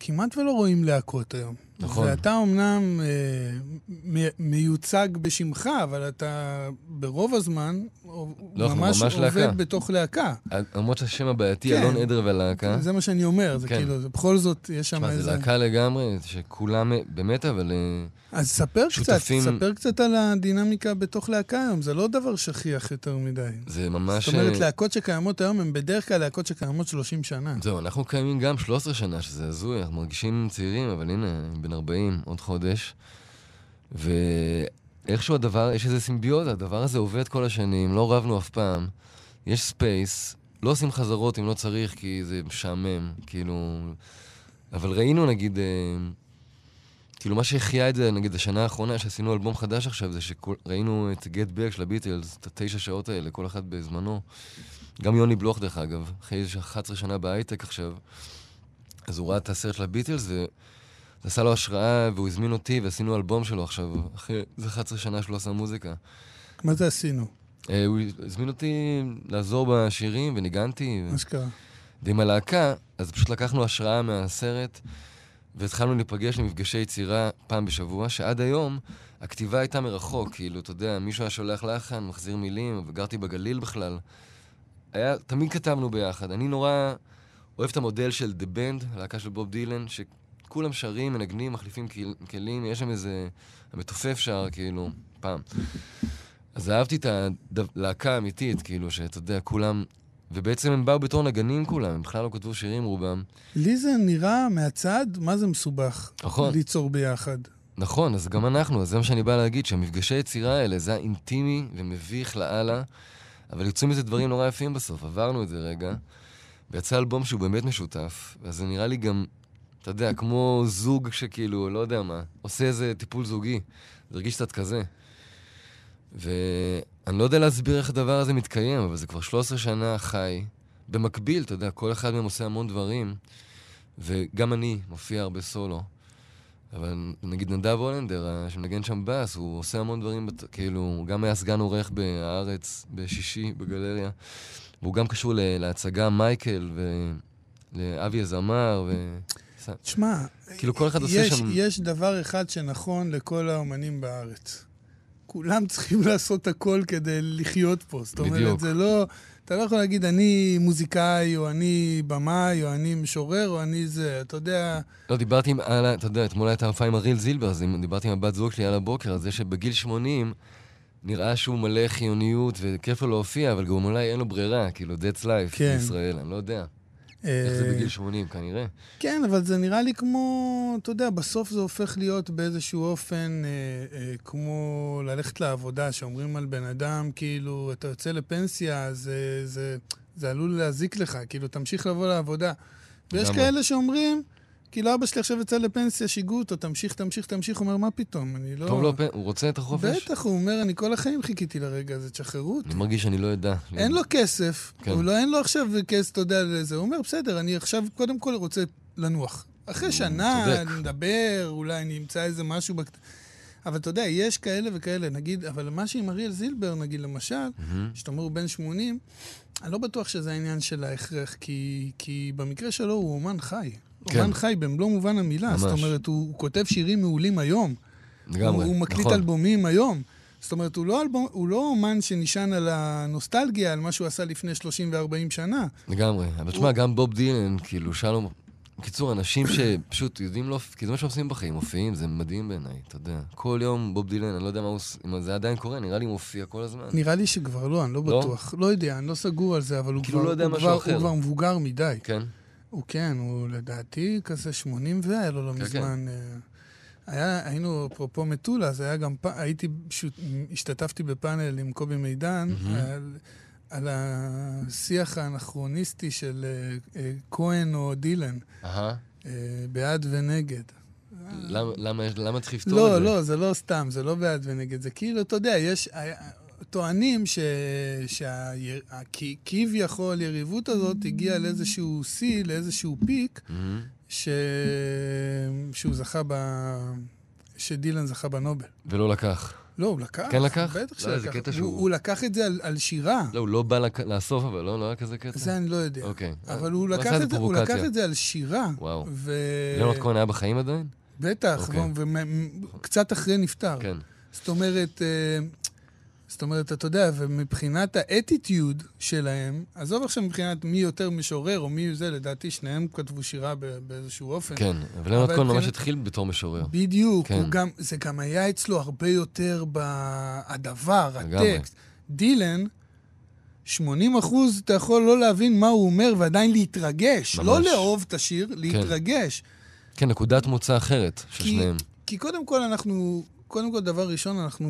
כמעט ולא רואים להקות היום. נכון. ואתה אומנם אה, מיוצג בשמך, אבל אתה ברוב הזמן לא, ממש, ממש עובד להקה. בתוך להקה. למרות שהשם הבעייתי, כן. אלון עדר והלהקה. זה מה שאני אומר, זה כן. כאילו, זה, בכל זאת, יש שם איזה... זה להקה לגמרי, שכולם, באמת, אבל... אה, אז ספר שותפים... קצת, ספר קצת על הדינמיקה בתוך להקה היום, זה לא דבר שכיח יותר מדי. זה ממש... זאת אומרת, אה, להקות שקיימות היום הן בדרך כלל להקות שקיימות 30 שנה. זהו, אנחנו קיימים גם 13 שנה, שזה הזוי, אנחנו מרגישים צעירים, אבל הנה, בן 40, עוד חודש. ואיכשהו הדבר, יש איזה סימביוזה, הדבר הזה עובד כל השנים, לא רבנו אף פעם. יש space, לא עושים חזרות אם לא צריך, כי זה משעמם, כאילו... אבל ראינו, נגיד, אה, כאילו, מה שהחיה את זה, נגיד, השנה האחרונה שעשינו אלבום חדש עכשיו, זה שראינו את גט בק של הביטלס, את התשע שעות האלה, כל אחד בזמנו. גם יוני בלוך, דרך אגב, אחרי 11 שנה בהייטק עכשיו, אז הוא ראה את הסרט של הביטלס, וזה עשה לו השראה, והוא הזמין אותי, ועשינו אלבום שלו עכשיו, אחרי איזה 11 שנה שהוא לא עשה מוזיקה. מה זה עשינו? אה, הוא הזמין אותי לעזור בשירים, וניגנתי. מה שקרה. ועם הלהקה, אז פשוט לקחנו השראה מהסרט. והתחלנו להיפגש למפגשי יצירה פעם בשבוע, שעד היום הכתיבה הייתה מרחוק, כאילו, אתה יודע, מישהו היה שולח לחן, מחזיר מילים, וגרתי בגליל בכלל. היה, תמיד כתבנו ביחד. אני נורא אוהב את המודל של The Band, הלהקה של בוב דילן, שכולם שרים, מנגנים, מחליפים כלים, יש שם איזה... המתופף שר, כאילו, פעם. אז אהבתי את הלהקה האמיתית, כאילו, שאתה יודע, כולם ובעצם הם באו בתור נגנים כולם, הם בכלל לא כתבו שירים רובם. לי זה נראה מהצד, מה זה מסובך. נכון. ליצור ביחד. נכון, אז גם אנחנו, אז זה מה שאני בא להגיד, שהמפגשי יצירה האלה, זה היה אינטימי ומביך לאללה, אבל יוצאים מזה דברים נורא יפים בסוף, עברנו את זה רגע, ויצא אלבום שהוא באמת משותף, אז זה נראה לי גם, אתה יודע, כמו זוג שכאילו, לא יודע מה, עושה איזה טיפול זוגי, זה הרגיש קצת כזה. ואני לא יודע להסביר איך הדבר הזה מתקיים, אבל זה כבר 13 שנה חי. במקביל, אתה יודע, כל אחד מהם עושה המון דברים, וגם אני מופיע הרבה סולו. אבל נגיד נדב הולנדר, שמנגן שם בס, הוא עושה המון דברים, כאילו, הוא גם היה סגן עורך בהארץ, בשישי, בגלריה. והוא גם קשור להצגה מייקל ולאבי הזמר, ו... תשמע, כאילו כל אחד עושה שם... יש דבר אחד שנכון לכל האומנים בארץ. כולם צריכים לעשות הכל כדי לחיות פה. זאת אומרת, בדיוק. זה לא... אתה לא יכול להגיד, אני מוזיקאי, או אני במאי, או אני משורר, או אני זה, אתה יודע... לא, דיברתי עם, על, אתה יודע, אתמול הייתה הופעה עם אריל זילבר, אז דיברתי עם הבת זוג שלי על הבוקר, על זה שבגיל 80 נראה שהוא מלא חיוניות וכיף לו להופיע, אבל גם אולי אין לו ברירה, כאילו, that's life כן. בישראל, אני לא יודע. איך זה בגיל 80, כנראה. כן, אבל זה נראה לי כמו, אתה יודע, בסוף זה הופך להיות באיזשהו אופן אה, אה, כמו ללכת לעבודה, שאומרים על בן אדם, כאילו, אתה יוצא לפנסיה, זה, זה, זה עלול להזיק לך, כאילו, תמשיך לבוא לעבודה. ויש כאלה שאומרים, כאילו אבא שלי עכשיו יצא לפנסיה, שיגעו אותו, תמשיך, תמשיך, תמשיך, הוא אומר, מה פתאום, אני לא... טוב לו, לא, הוא רוצה את החופש? בטח, הוא אומר, אני כל החיים חיכיתי לרגע הזה, תשחררו אותי. אני מרגיש שאני לא אדע. אין לו כסף, כן. הוא לא, אין לו עכשיו כסף, אתה יודע, לזה. הוא אומר, בסדר, אני עכשיו קודם כל רוצה לנוח. אחרי שנה, נדבר, אולי אני אמצא איזה משהו בקט... אבל אתה יודע, יש כאלה וכאלה, נגיד, אבל מה שעם אריאל זילבר, נגיד, למשל, mm-hmm. שאתה אומר הוא בן 80, אני לא בטוח שזה העניין של ההכרח, כי, כי במקרה שלו הוא אומן חי. כן. אומן חי במלוא מובן המילה. ממש. זאת אומרת, הוא, הוא כותב שירים מעולים היום. לגמרי, הוא, הוא מקליט נכון. אלבומים היום. זאת אומרת, הוא לא, אלבום, הוא לא אומן שנשען על הנוסטלגיה, על מה שהוא עשה לפני 30 ו-40 שנה. לגמרי. אבל תשמע, הוא... גם בוב דילן, כאילו, שלום... בקיצור, אנשים שפשוט יודעים לא... כי זה מה שעושים בחיים, מופיעים, זה מדהים בעיניי, אתה יודע. כל יום בוב דילן, אני לא יודע מה הוא... אם זה עדיין קורה, נראה לי מופיע כל הזמן. נראה לי שכבר לא, אני לא, לא? בטוח. לא יודע, אני לא סגור על זה, אבל הוא, כאילו כבר, לא יודע הוא, כבר, הוא כבר מבוגר מדי. כן. הוא כן, הוא לדעתי כזה 80 והיה לו לא כן, מזמן. כן. היה, היינו, אפרופו מטולה, זה היה גם, הייתי, פשוט, השתתפתי בפאנל עם קובי מידן, mm-hmm. על, על השיח האנכרוניסטי של uh, uh, כהן או דילן, uh-huh. uh, בעד ונגד. למה, למה, למה צריך לפתור לא, את זה? לא, לא, זה לא סתם, זה לא בעד ונגד, זה כאילו, אתה יודע, יש... טוענים שכביכול יריבות הזאת הגיעה לאיזשהו שיא, לאיזשהו פיק, mm-hmm. ש... שהוא זכה ב... שדילן זכה בנובל. ולא לקח. לא, הוא לקח. כן לקח? בטח לא, שלקח. הוא, שהוא... הוא לקח את זה על, על שירה. לא, הוא לא בא לק... לאסוף, אבל לא, לא היה כזה קטע. זה אני לא יודע. אוקיי. אבל הוא, לקח את זה, הוא לקח את זה על שירה. וואו. ו... ליאונרד כהן היה בחיים עדיין? בטח, אוקיי. וקצת אחרי נפטר. כן. זאת אומרת, אה, זאת אומרת, אתה יודע, ומבחינת האטיטיוד שלהם, עזוב עכשיו מבחינת מי יותר משורר או מי זה, לדעתי שניהם כתבו שירה באיזשהו אופן. כן, אבל ליאונרד כהן ממש התחיל בתור משורר. בדיוק, כן. גם, זה גם היה אצלו הרבה יותר בדבר, הטקסט. דילן, 80 אחוז אתה יכול לא להבין מה הוא אומר ועדיין להתרגש. לא ממש. לא לאהוב את השיר, כן. להתרגש. כן, נקודת מוצא אחרת של כי, שניהם. כי קודם כל אנחנו קודם כל, דבר ראשון, אנחנו.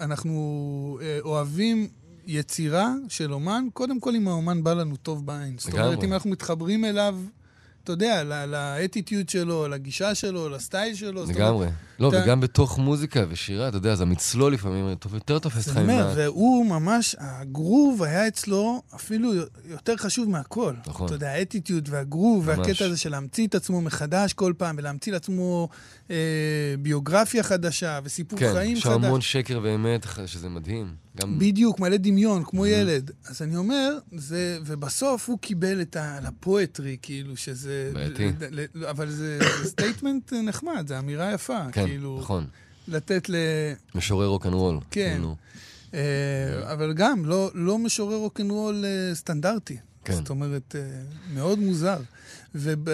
אנחנו אה, אוהבים יצירה של אומן, קודם כל אם האומן בא לנו טוב בעין. זאת אומרת, אם אנחנו מתחברים אליו אתה יודע, לאטיטיוד שלו, לגישה שלו, לסטייל שלו. לגמרי. לא, אתה... וגם בתוך מוזיקה ושירה, אתה יודע, אז המצלול לפעמים יותר תופס לך עם ה... והוא ממש, הגרוב היה אצלו אפילו יותר חשוב מהכל. נכון. אתה יודע, האטיטיוד והגרוב, ממש. והקטע הזה של להמציא את עצמו מחדש כל פעם, ולהמציא לעצמו אה, ביוגרפיה חדשה, וסיפור כן, חיים חדש. כן, יש המון שקר ואמת, שזה מדהים. גם... בדיוק, מלא דמיון, כמו mm-hmm. ילד. אז אני אומר, זה... ובסוף הוא קיבל את ה... לפואטרי, כאילו, שזה... בעייתי. אבל זה statement נחמד, זו אמירה יפה. כן, כאילו, נכון. לתת ל... משורר רוקנרול. כן. כאילו. אה, אבל גם, לא, לא משורר רוקנרול אה, סטנדרטי. כן. זאת אומרת, אה, מאוד מוזר. וב...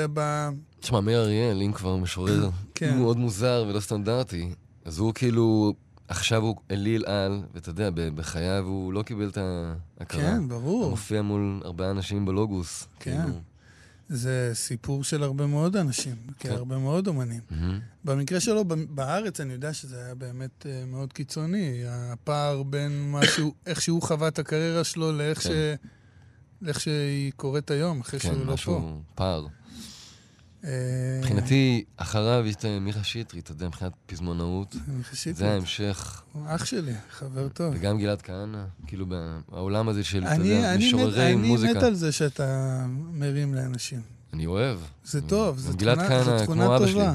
תשמע, מאיר אריאל, אם כבר משורר כן. מאוד מוזר ולא סטנדרטי, אז הוא כאילו עכשיו הוא אליל על, ואתה יודע, בחייו הוא לא קיבל את ההכרה. כן, ברור. הוא מופיע מול הרבה אנשים בלוגוס. כן. כאילו. זה סיפור של הרבה מאוד אנשים, כן. הרבה מאוד אומנים. Mm-hmm. במקרה שלו, בארץ, אני יודע שזה היה באמת uh, מאוד קיצוני. הפער בין משהו, איך שהוא חווה את הקריירה שלו לאיך, כן. ש... לאיך שהיא קורית היום, אחרי כן, שהוא לא פה. כן, משהו פער. מבחינתי, אחריו יש את מיכה שטרית, אתה יודע, מבחינת פזמונאות. מיכה שטרית. זה ההמשך. הוא אח שלי, חבר טוב. וגם גלעד כהנא, כאילו בעולם הזה של, אתה יודע, משוררי מוזיקה. אני מת על זה שאתה מרים לאנשים. אני אוהב. זה טוב, זו תכונה טובה.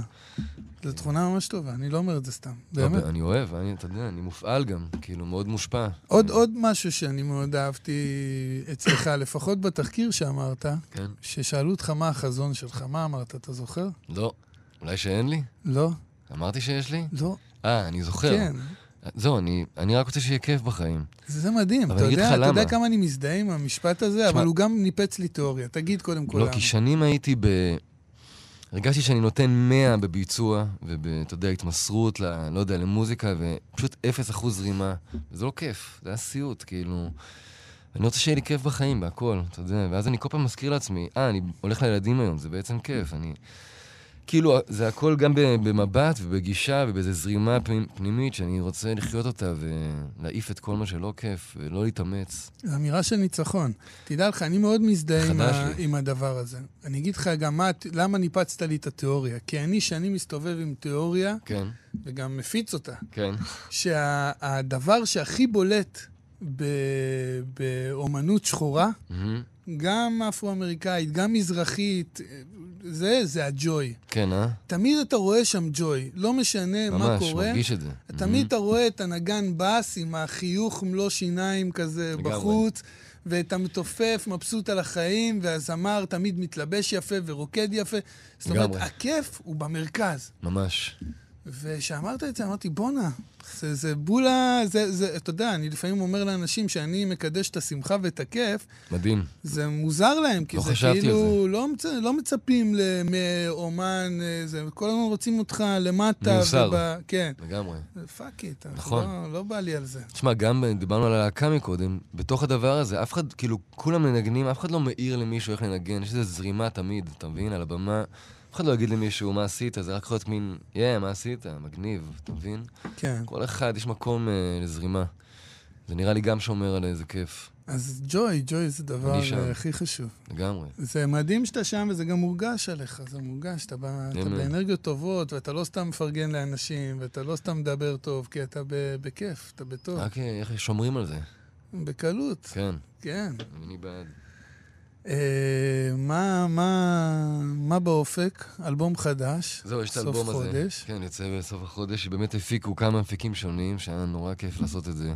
זו תכונה ממש טובה, אני לא אומר את זה סתם, לא, באמת. אני אוהב, אני, אתה יודע, אני מופעל גם, כאילו, מאוד מושפע. עוד, עוד משהו שאני מאוד אהבתי אצלך, לפחות בתחקיר שאמרת, כן. ששאלו אותך מה החזון שלך, מה אמרת, אתה זוכר? לא. אולי שאין לי? לא. אמרתי שיש לי? לא. אה, אני זוכר. כן. זהו, אני, אני רק רוצה שיהיה כיף בחיים. זה מדהים, אתה יודע, אתה יודע כמה אני מזדהה עם המשפט הזה, שמה... אבל הוא גם ניפץ לי תיאוריה. תגיד קודם כל לא, למה. כי שנים הייתי ב... הרגשתי שאני נותן 100 בביצוע, ואתה יודע, התמסרות, ל, לא יודע, למוזיקה, ופשוט 0% זרימה. וזה לא כיף, זה היה סיוט, כאילו. אני רוצה שיהיה לי כיף בחיים, בהכל, אתה יודע. ואז אני כל פעם מזכיר לעצמי, אה, אני הולך לילדים היום, זה בעצם כיף. אני... כאילו, זה הכל גם במבט ובגישה ובאיזו זרימה פנימית שאני רוצה לחיות אותה ולהעיף את כל מה שלא כיף ולא להתאמץ. אמירה של ניצחון. תדע לך, אני מאוד מזדהה עם, ה... עם הדבר הזה. אני אגיד לך גם מה, למה ניפצת לי את התיאוריה. כי אני, שאני מסתובב עם תיאוריה, כן. וגם מפיץ אותה, כן. שהדבר שה... שהכי בולט ב... באומנות שחורה, mm-hmm. גם אפרו-אמריקאית, גם מזרחית, זה, זה הג'וי. כן, אה? תמיד אתה רואה שם ג'וי, לא משנה ממש, מה קורה. ממש, מרגיש את זה. תמיד mm-hmm. אתה רואה את הנגן בס עם החיוך מלוא שיניים כזה לגמרי. בחוץ, ואת המתופף מבסוט על החיים, והזמר תמיד מתלבש יפה ורוקד יפה. זאת אומרת, הכיף הוא במרכז. ממש. וכשאמרת את זה, אמרתי, בואנה, זה, זה בולה, זה, זה, אתה יודע, אני לפעמים אומר לאנשים שאני מקדש את השמחה ואת הכיף. מדהים. זה מוזר להם, כי לא זה כאילו, לא, מצ... לא מצפים מאומן, אה, זה, כל הזמן רוצים אותך למטה. מיוסר. ובא, כן. לגמרי. fuck it, נכון. לא, לא בא לי על זה. תשמע, גם דיברנו על הלהקה מקודם, בתוך הדבר הזה, אף אחד, כאילו, כולם מנגנים, אף אחד לא מעיר למישהו איך לנגן, יש איזו זרימה תמיד, אתה מבין? על הבמה. אף אחד לא יגיד למישהו מה עשית, זה רק יכול להיות מין, יא, yeah, מה עשית? מגניב, אתה מבין? כן. כל אחד, יש מקום uh, לזרימה. זה נראה לי גם שומר על איזה כיף. אז ג'וי, ג'וי זה דבר uh, הכי חשוב. לגמרי. זה מדהים שאתה שם וזה גם מורגש עליך, זה מורגש, אתה, בא, אתה באנרגיות טובות ואתה לא סתם מפרגן לאנשים ואתה לא סתם מדבר טוב, כי אתה בכיף, אתה בטוב. רק אה, איך שומרים על זה. בקלות. כן. כן. אני בעד. אה, מה, מה, מה באופק? אלבום חדש, זהו, יש את האלבום הזה. חודש. כן, יוצא בסוף החודש, שבאמת הפיקו כמה מפיקים שונים, שהיה נורא כיף לעשות את זה.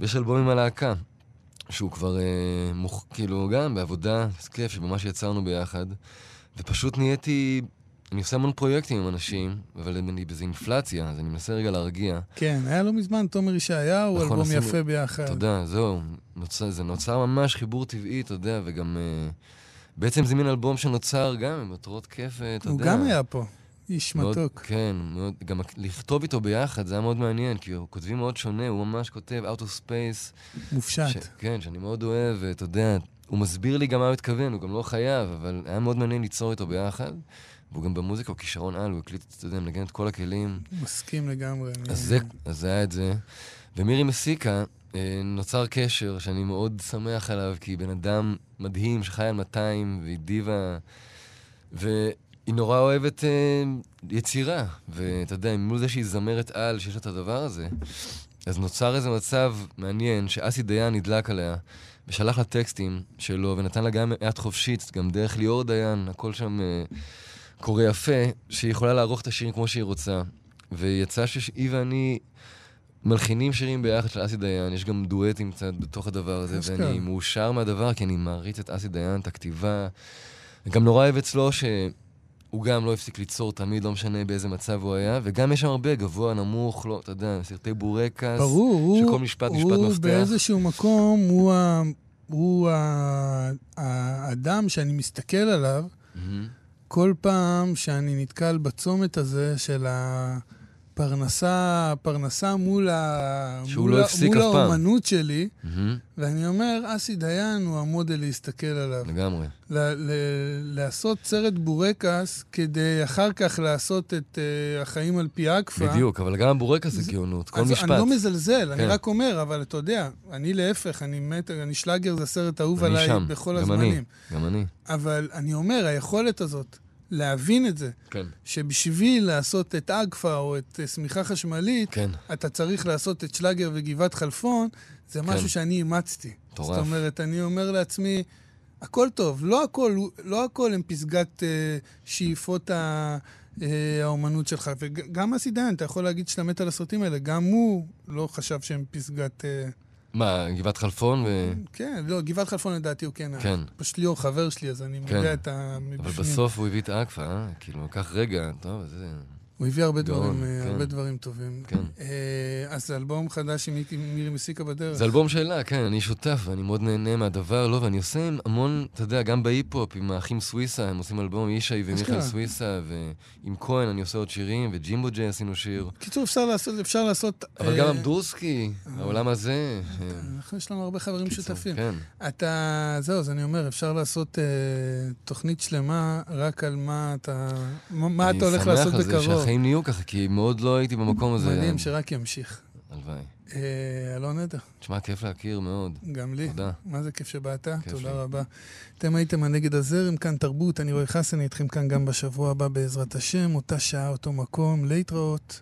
ויש אלבום עם הלהקה, שהוא כבר, אה, מוכ... כאילו, גם בעבודה, כיף, שממש יצרנו ביחד. ופשוט נהייתי אני עושה המון פרויקטים עם אנשים, אבל אני באיזו אינפלציה, אז אני מנסה רגע להרגיע. כן, היה לא מזמן תומר ישעיהו, נכון, אלבום יפה ביחד. תודה, זהו. נוצר, זה נוצר ממש חיבור טבעי, אתה יודע, וגם... Uh, בעצם זה מין אלבום שנוצר גם עם מטרות כיף, אתה הוא יודע. הוא גם היה פה. איש מאוד, מתוק. כן, מאוד, גם לכתוב איתו ביחד, זה היה מאוד מעניין, כי הוא כותבים מאוד שונה, הוא ממש כותב Out of Space. מופשט. ש, כן, שאני מאוד אוהב, ואתה יודע, הוא מסביר לי גם מה הוא התכוון, הוא גם לא חייב, אבל היה מאוד מעניין ליצור איתו ביחד. והוא גם במוזיקה הוא כישרון על, הוא הקליט, אתה יודע, מנגן את כל הכלים. מסכים לגמרי. אז. זה, אז זה היה את זה. ומירי מסיקה, אה, נוצר קשר שאני מאוד שמח עליו, כי היא בן אדם מדהים שחי על 200, והיא דיבה, והיא נורא אוהבת אה, יצירה. ואתה יודע, מול זה שהיא זמרת על, שיש לה את הדבר הזה, אז נוצר איזה מצב מעניין שאסי דיין נדלק עליה. ושלח לה טקסטים שלו, ונתן לה גם יד חופשית, גם דרך ליאור דיין, הכל שם uh, קורה יפה, שהיא יכולה לערוך את השירים כמו שהיא רוצה. ויצא שהיא ואני מלחינים שירים ביחד של אסי דיין, יש גם דואטים קצת בתוך הדבר הזה, ואני מאושר מהדבר, כי אני מעריץ את אסי דיין, את הכתיבה. וגם נורא אוהב אצלו ש... הוא גם לא הפסיק ליצור תמיד, לא משנה באיזה מצב הוא היה, וגם יש שם הרבה גבוה, נמוך, לא, אתה יודע, סרטי בורקס. ברור, שכל משפט, הוא, משפט הוא מפתח. באיזשהו מקום, הוא, ה, הוא ה, האדם שאני מסתכל עליו, mm-hmm. כל פעם שאני נתקל בצומת הזה של ה... פרנסה, מול, ה... מול, לא מול האומנות שלי, mm-hmm. ואני אומר, אסי דיין הוא המודל להסתכל עליו. לגמרי. ל- ל- לעשות סרט בורקס כדי אחר כך לעשות את uh, החיים על פי אקפה. בדיוק, אבל גם הבורקס זה גאונות, כל משפט. אני לא מזלזל, כן. אני רק אומר, אבל אתה יודע, אני להפך, אני מת, אני שלאגר זה סרט אהוב עליי שם. בכל גם הזמנים. אני, גם אני. אבל אני אומר, היכולת הזאת להבין את זה. כן. שבשביל לעשות את אגפה או את אה, שמיכה חשמלית, כן. אתה צריך לעשות את שלאגר וגבעת חלפון, זה כן. משהו שאני אימצתי. מטורף. זאת אומרת, אני אומר לעצמי, הכל טוב, לא הכל, לא הכל הם פסגת uh, שאיפות ה... uh, האומנות שלך. וגם אסי דיין, אתה יכול להגיד שאתה מת על הסרטים האלה, גם הוא לא חשב שהם פסגת... Uh, מה, גבעת חלפון ו... כן, לא, גבעת חלפון לדעתי הוא כן. כן. פשוט ליאור חבר שלי, אז אני כן. יודע את ה... אבל בסוף הוא הביא את האקפה, אה? כאילו, לקח רגע, טוב, זה... הוא הביא הרבה דברים, אה, כן. הרבה דברים טובים. כן. אה, אז זה אלבום חדש עם מירי מסיקה בדרך. זה אלבום שלה, כן, אני שותף, ואני מאוד נהנה מהדבר, לא, ואני עושה המון, אתה יודע, גם בהיפ-הופ, עם האחים סוויסה, הם עושים אלבום, ישי ומיכאל סוויסה, ועם כהן אני עושה עוד שירים, וג'ימבו ג'יי עשינו שיר. קיצור, אפשר לעשות, אפשר לעשות... אבל גם אמדורסקי, העולם הזה. אנחנו, יש לנו הרבה חברים שותפים. כן. אתה, זהו, אז אני אומר, אפשר לעשות תוכנית שלמה רק על מה אתה, מה אתה הולך לעשות בקרוב. שהחיים נהיו ככה, כי מאוד לא הייתי במקום הזה. מדהים, שרק ימשיך. הלוואי. אה, אלון נטע. תשמע, כיף להכיר מאוד. גם לי. תודה. מה זה כיף שבאת? תודה רבה. אתם הייתם הנגד הזרם, כאן תרבות, אני רואה חסן, איתכם כאן גם בשבוע הבא בעזרת השם, אותה שעה, אותו מקום, להתראות.